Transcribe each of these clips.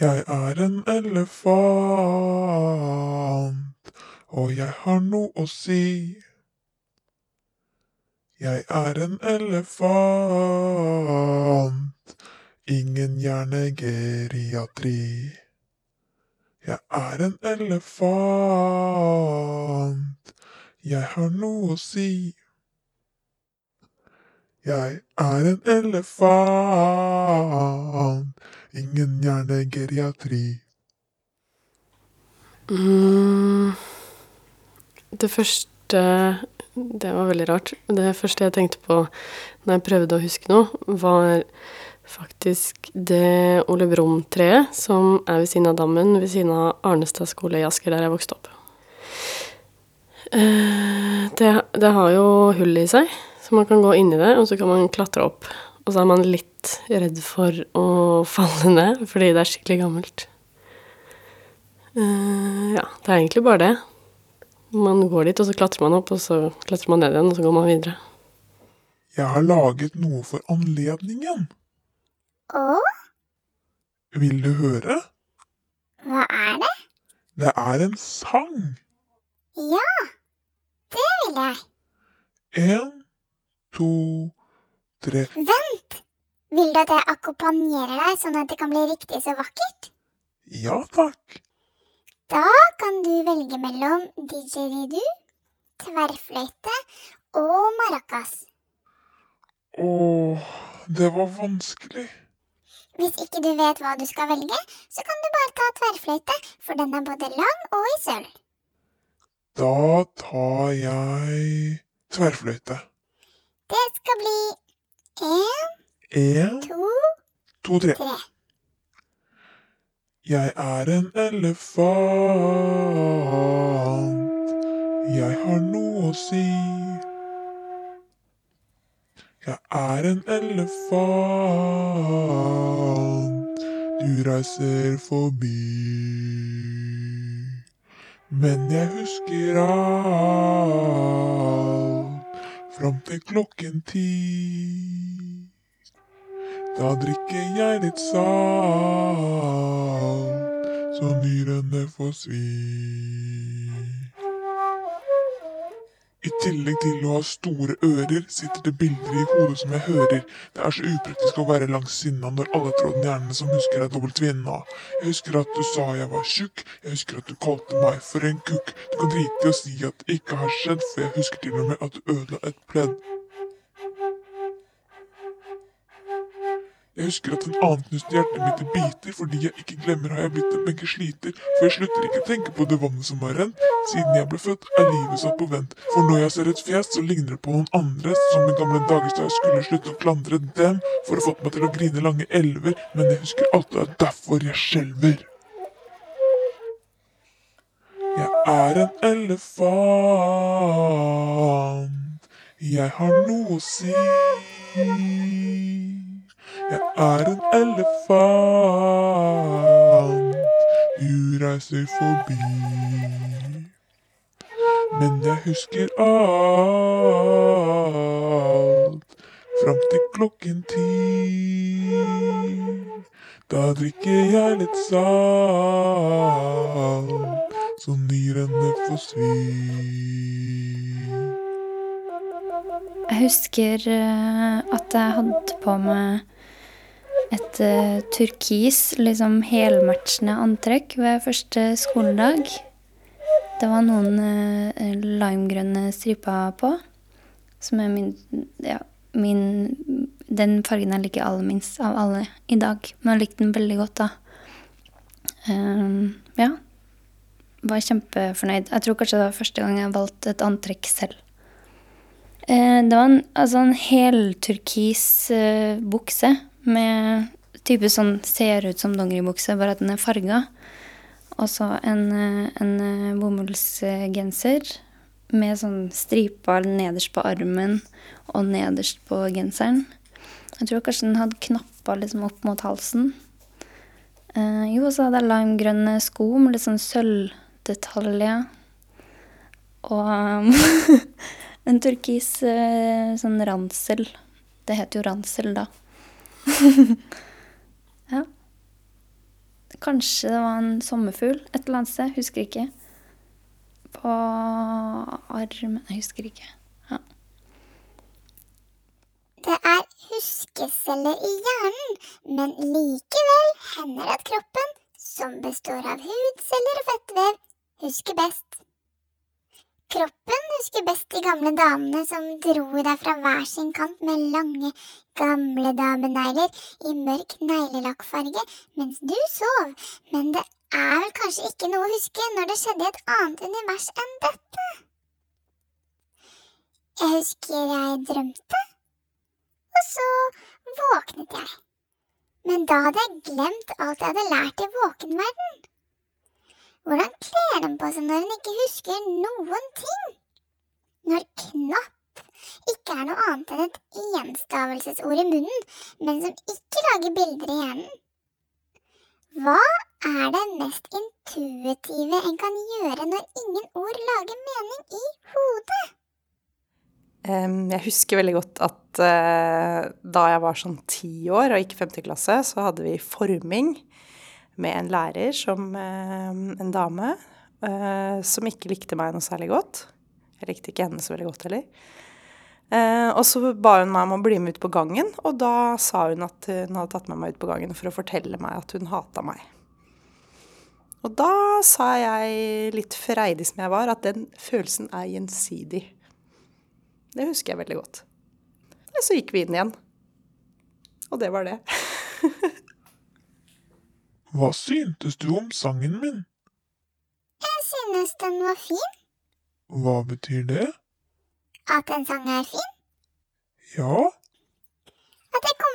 Jeg er en elefant, og jeg har noe å si. Jeg er en elefant, ingen hjernegeriatri. Jeg er en elefant, jeg har noe å si. Jeg er en elefant, ingen hjernegeriatri. Mm, det første Det var veldig rart. Det første jeg tenkte på når jeg prøvde å huske noe, var faktisk det Ole Brumm-treet som er ved siden av dammen ved siden av Arnestad skole i Asker, der jeg vokste opp. Eh, det, det har jo hull i seg, så man kan gå inn i det, og så kan man klatre opp. Og så er man litt redd for å falle ned, fordi det er skikkelig gammelt. Uh, ja, det er egentlig bare det. Man går dit, og så klatrer man opp, og så klatrer man ned igjen, og så går man videre. Jeg har laget noe for anledningen. Å, Vil du høre? hva er det? Det er en sang. Ja, det vil jeg. En, to, tre. Vent! Vil du at jeg akkompagnerer deg sånn at det kan bli riktig så vakkert? Ja takk. Da kan du velge mellom didgeridoo, tverrfløyte og maracas. Åh, det var vanskelig. Hvis ikke du vet hva du skal velge, så kan du bare ta tverrfløyte, for den er både lang og i sølv. Da tar jeg tverrfløyte. Det skal bli én, En, to, to, tre. tre. Jeg er en elefant. Jeg har noe å si. Jeg er en elefant. Du reiser forbi. Men jeg husker alt fram til klokken ti. Da drikker jeg litt salt, så nyrene får svi. I tillegg til å ha store ører, sitter det bilder i hodet som jeg hører. Det er så upraktisk å være langs sinna når alle trådene i hjernen som husker er dobbelt vinna. Jeg husker at du sa jeg var tjukk, jeg husker at du kalte meg for en kukk. Du kan drite i å si at det ikke har skjedd, for jeg husker til og med at du ødela et pledd. Jeg husker at en annen knuste hjertet mitt i biter, fordi jeg ikke glemmer har jeg blitt en benke sliter. For jeg slutter ikke å tenke på det vannet som har rent. Siden jeg ble født, er livet satt på vent. For når jeg ser et fjes, så ligner det på noen andre, som i gamle dager da jeg skulle slutte å klandre dem for å få meg til å grine lange elver, men jeg husker alt det er derfor jeg skjelver. Jeg er en elefant. Jeg har noe å si. Jeg er en elefant. Du reiser forbi. Men jeg husker alt fram til klokken ti. Da drikker jeg litt salt, så nyrene får svi. Jeg husker eh, at jeg hadde på meg et uh, turkis, liksom helmatchende antrekk ved første skoledag. Det var noen uh, limegrønne striper på, som er min Ja, min Den fargen jeg liker aller minst av alle i dag. Men jeg likte den veldig godt, da. Um, ja. Var kjempefornøyd. Jeg tror kanskje det var første gang jeg valgte et antrekk selv. Eh, Det var en, altså en helturkis bukse med type sånn ser ut som dongeribukse, bare at den er farga. Og så en, eh, en eh, bomullsgenser med sånn striper nederst på armen og nederst på genseren. Jeg tror kanskje den hadde knapper liksom opp mot halsen. Eh, jo, så hadde jeg limegrønne sko med litt sånn sølvdetaljer. Og en turkis eh, sånn ransel. Det heter jo ransel, da. ja. Kanskje det var en sommerfugl et eller annet sted. Husker ikke. På armen Jeg husker ikke. Ja. Det er huskeceller i hjernen, men likevel hender det at kroppen, som består av hudceller og fettvev, husker best. Kroppen husker best de gamle damene som dro deg fra hver sin kant med lange, gamle damenegler i mørk neglelakkfarge mens du sov, men det er vel kanskje ikke noe å huske når det skjedde i et annet univers enn dette? Jeg husker jeg drømte, og så våknet jeg. Men da hadde jeg glemt alt jeg hadde lært i våkenverden. Hvordan kler den på seg når hun ikke husker noen ting? Når knapp ikke er noe annet enn et enstavelsesord i munnen, men som ikke lager bilder i hjernen? Hva er det mest intuitive en kan gjøre når ingen ord lager mening i hodet? Jeg husker veldig godt at uh, da jeg var sånn ti år og gikk i femte klasse, så hadde vi forming med en lærer som eh, en dame eh, som ikke likte meg noe særlig godt. Jeg likte ikke henne så veldig godt heller. Eh, og så ba hun meg om å bli med ut på gangen, og da sa hun at hun hadde tatt med meg ut på gangen for å fortelle meg at hun hata meg. Og da sa jeg, litt freidig som jeg var, at den følelsen er gjensidig. Det husker jeg veldig godt. Og så gikk vi inn igjen. Og det var det. Hva syntes du om sangen min? Jeg synes den var fin. Hva betyr det? At en sang er fin? Ja,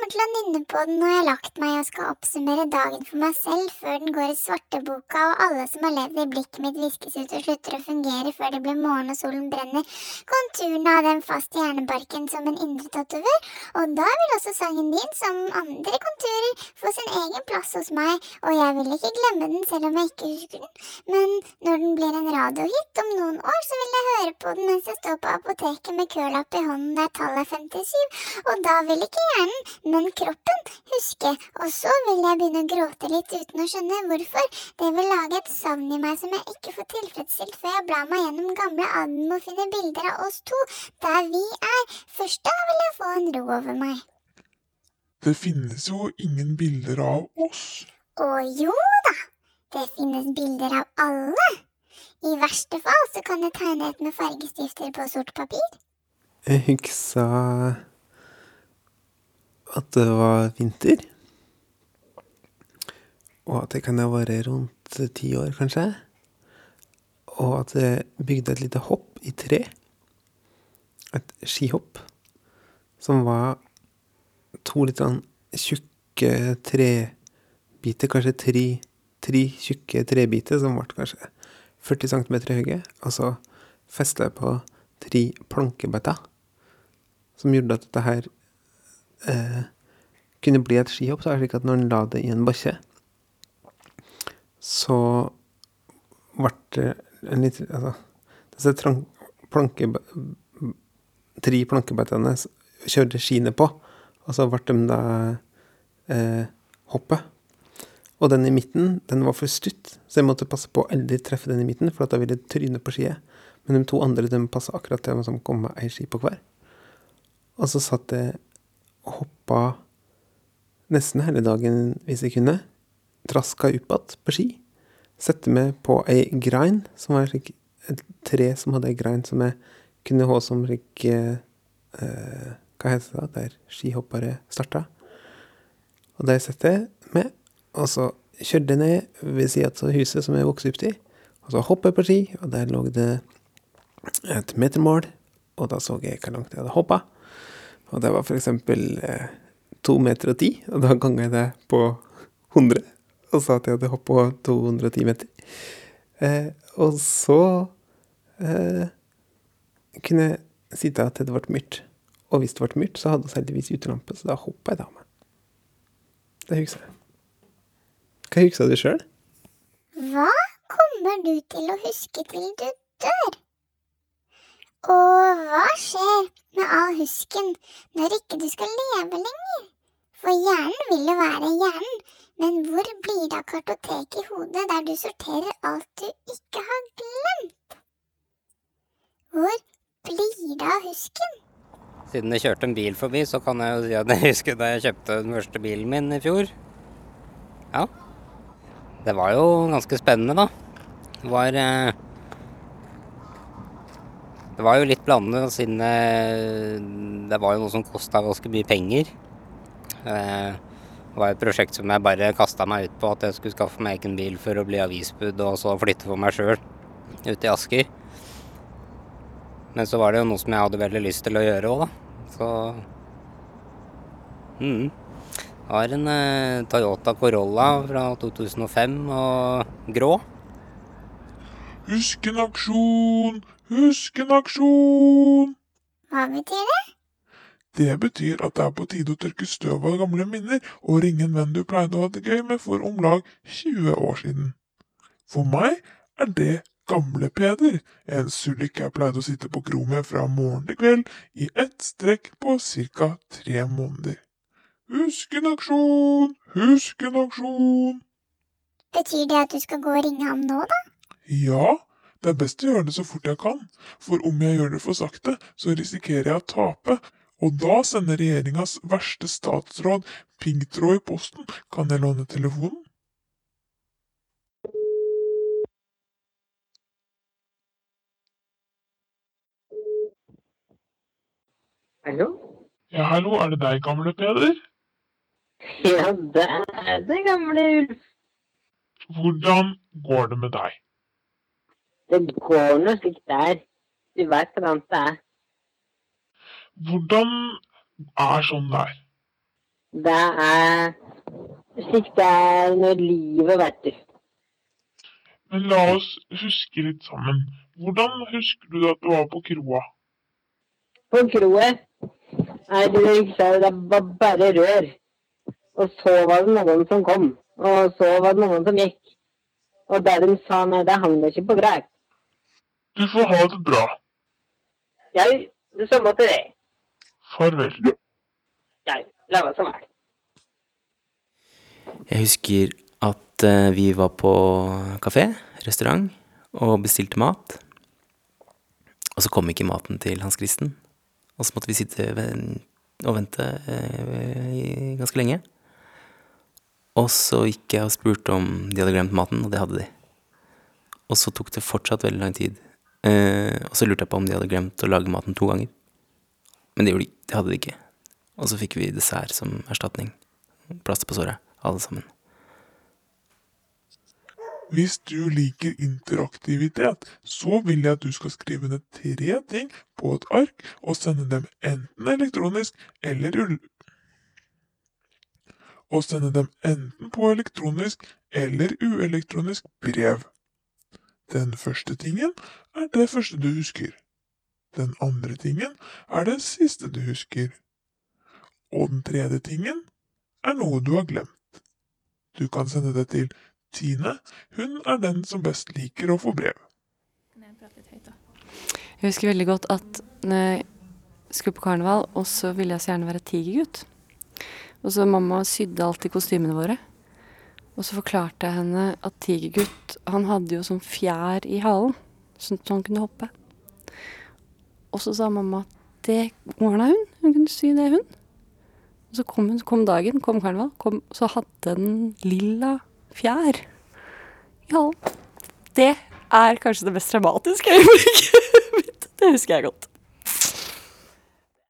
kommer til å nynne på den når jeg har lagt meg. Og skal oppsummere dagen for meg selv før den går i svarteboka og alle som har levd i blikket mitt viskes ut og slutter å fungere før det blir morgen og solen brenner, konturene av den fast i hjernebarken som en indre tatovør, og da vil også sangen din, som andre konturer, få sin egen plass hos meg, og jeg vil ikke glemme den selv om jeg ikke husker den, men når den blir en radiohit om noen år, så vil jeg høre på den mens jeg står på apoteket med kølapp i hånden der tallet er 57, og da vil ikke hjernen, men kroppen, huske, og så vil jeg begynne å gråte litt uten å skjønne hvorfor. Det vil lage et savn i meg som jeg ikke får tilfredsstilt før jeg blar meg gjennom gamle album og finner bilder av oss to, der vi er. Først da vil jeg få en ro over meg. det finnes jo ingen bilder av oss. Å jo da, det finnes bilder av alle. I verste fall så kan du tegne et med fargestifter på sort papir. Jeg husker at det var vinter. Og at det kan ha vært rundt ti år, kanskje. Og at jeg bygde et lite hopp i tre. Et skihopp. Som var to litt sånn tjukke trebiter, kanskje tre, tre tjukke trebiter som ble kanskje 40 cm høye. Og så festa jeg på tre plankebøtter, Som gjorde at dette her eh, kunne bli et skihopp, så er det slik at når en la det i en bakke, så ble det en litt Altså, disse planke, tre plankebeitene kjørte skiene på, og så ble de da eh, hoppet. Og den i midten, den var for stutt, så jeg måtte passe på å aldri treffe den i midten, for da ville jeg tryne på skiet. Men de to andre de passa akkurat til å komme med ei ski på hver. Og så satt jeg hoppa nesten hele dagen hvis jeg kunne. Traska opp igjen på ski. Sette meg på ei grein, som var slik et tre som hadde ei grein som jeg kunne ha som slik eh, Hva heter det, der skihoppere starta. Og der satt jeg med, og så kjørte jeg ned ved sida av huset som jeg vokste opp til. Og så hoppa jeg på ski, og der lå det et metermål, og da så jeg hvor langt jeg hadde hoppa. Og det var eksempel eh, to meter og ti, og da ganga jeg det på 100. Og sa at jeg hadde hoppa 210 meter. Eh, og så eh, kunne jeg sitte til det ble mørkt. Og hvis det ble mørkt, så hadde vi heldigvis utelampe, så da hoppa jeg da med. Det husker jeg. Hva husker du sjøl? Hva kommer du til å huske til du dør? Og hva skjer med all husken når ikke du skal leve lenger? For hjernen vil jo være hjernen, Men hvor blir det av kartoteket i hodet der du sorterer alt du ikke har glemt? Hvor blir det av husken? Siden jeg kjørte en bil forbi, så kan jeg jo si at jeg husker da jeg kjøpte den første bilen min i fjor. Ja. Det var jo ganske spennende, da. Det var eh, Det var jo litt blandet, siden det, det var jo noe som kosta ganske mye penger. Eh, det var et prosjekt som jeg bare kasta meg ut på, at jeg skulle skaffe meg egen bil for å bli avisbud, og så flytte for meg sjøl ute i Asker. Men så var det jo noe som jeg hadde veldig lyst til å gjøre òg, da. Så mm. Det var en eh, Toyota Corolla fra 2005 og grå. Husk en aksjon! Husk en aksjon! Hva betyr det? Det betyr at det er på tide å tørke støv av gamle minner og ringe en venn du pleide å ha det gøy med for om lag 20 år siden. For meg er det gamle Peder, en sullik jeg pleide å sitte på kro med fra morgen til kveld i ett strekk på ca. tre måneder. Husk en aksjon! Husk en aksjon! Betyr det at du skal gå og ringe ham nå, da? Ja, det er best å gjøre det så fort jeg kan, for om jeg gjør det for sakte, så risikerer jeg å tape, og da sender regjeringas verste statsråd piggtråd i posten. Kan jeg låne telefonen? Hallo? Ja, hallo, er det deg, gamle Peder? Ja, det er det gamle Ulf. Hvordan går det med deg? Det går noe slikt der. Du veit hvordan det er. Hvordan er sånn der? Det er slik det er når livet, vet du. Men la oss huske litt sammen. Hvordan husker du at du var på kroa? På kroa? Nei, det husker det var bare rør. Og så var det noen som kom. Og så var det noen som gikk. Og der de sa nei, det hang det ikke på greip. Du får ha det bra. Ja, det samme til deg. Farvel. Ja, la meg som er. Jeg husker at eh, vi var på kafé, restaurant, og bestilte mat. Og så kom ikke maten til Hans Kristen. Og så måtte vi sitte og vente eh, ganske lenge. Og så gikk jeg og spurte om de hadde glemt maten, og det hadde de. Og så tok det fortsatt veldig lang tid. Eh, og så lurte jeg på om de hadde glemt å lage maten to ganger. Men det, de, det hadde de ikke. Og så fikk vi dessert som erstatning. Plaster på såret, alle sammen. Hvis du liker interaktivitet, så vil jeg at du skal skrive ned tre ting på et ark og sende dem enten elektronisk eller ull... Og sende dem enten på elektronisk eller uelektronisk brev. Den første tingen er det første du husker. Den andre tingen er det siste du husker. Og den tredje tingen er noe du har glemt. Du kan sende det til Tine. Hun er den som best liker å få brev. Jeg husker veldig godt at når jeg skulle på karneval, og så ville jeg så gjerne være tigergutt. Og så mamma sydde alltid kostymene våre. Og så forklarte jeg henne at tigergutt, han hadde jo sånn fjær i halen, sånn at han kunne hoppe. Og så sa mamma at det ordna hun, hun kunne sy det, hun. Og så kom, hun, kom dagen, kom karneval, kom, så hadde den lilla fjær i halen. Det er kanskje det mest dramatiske øyeblikket mitt. Det husker jeg godt.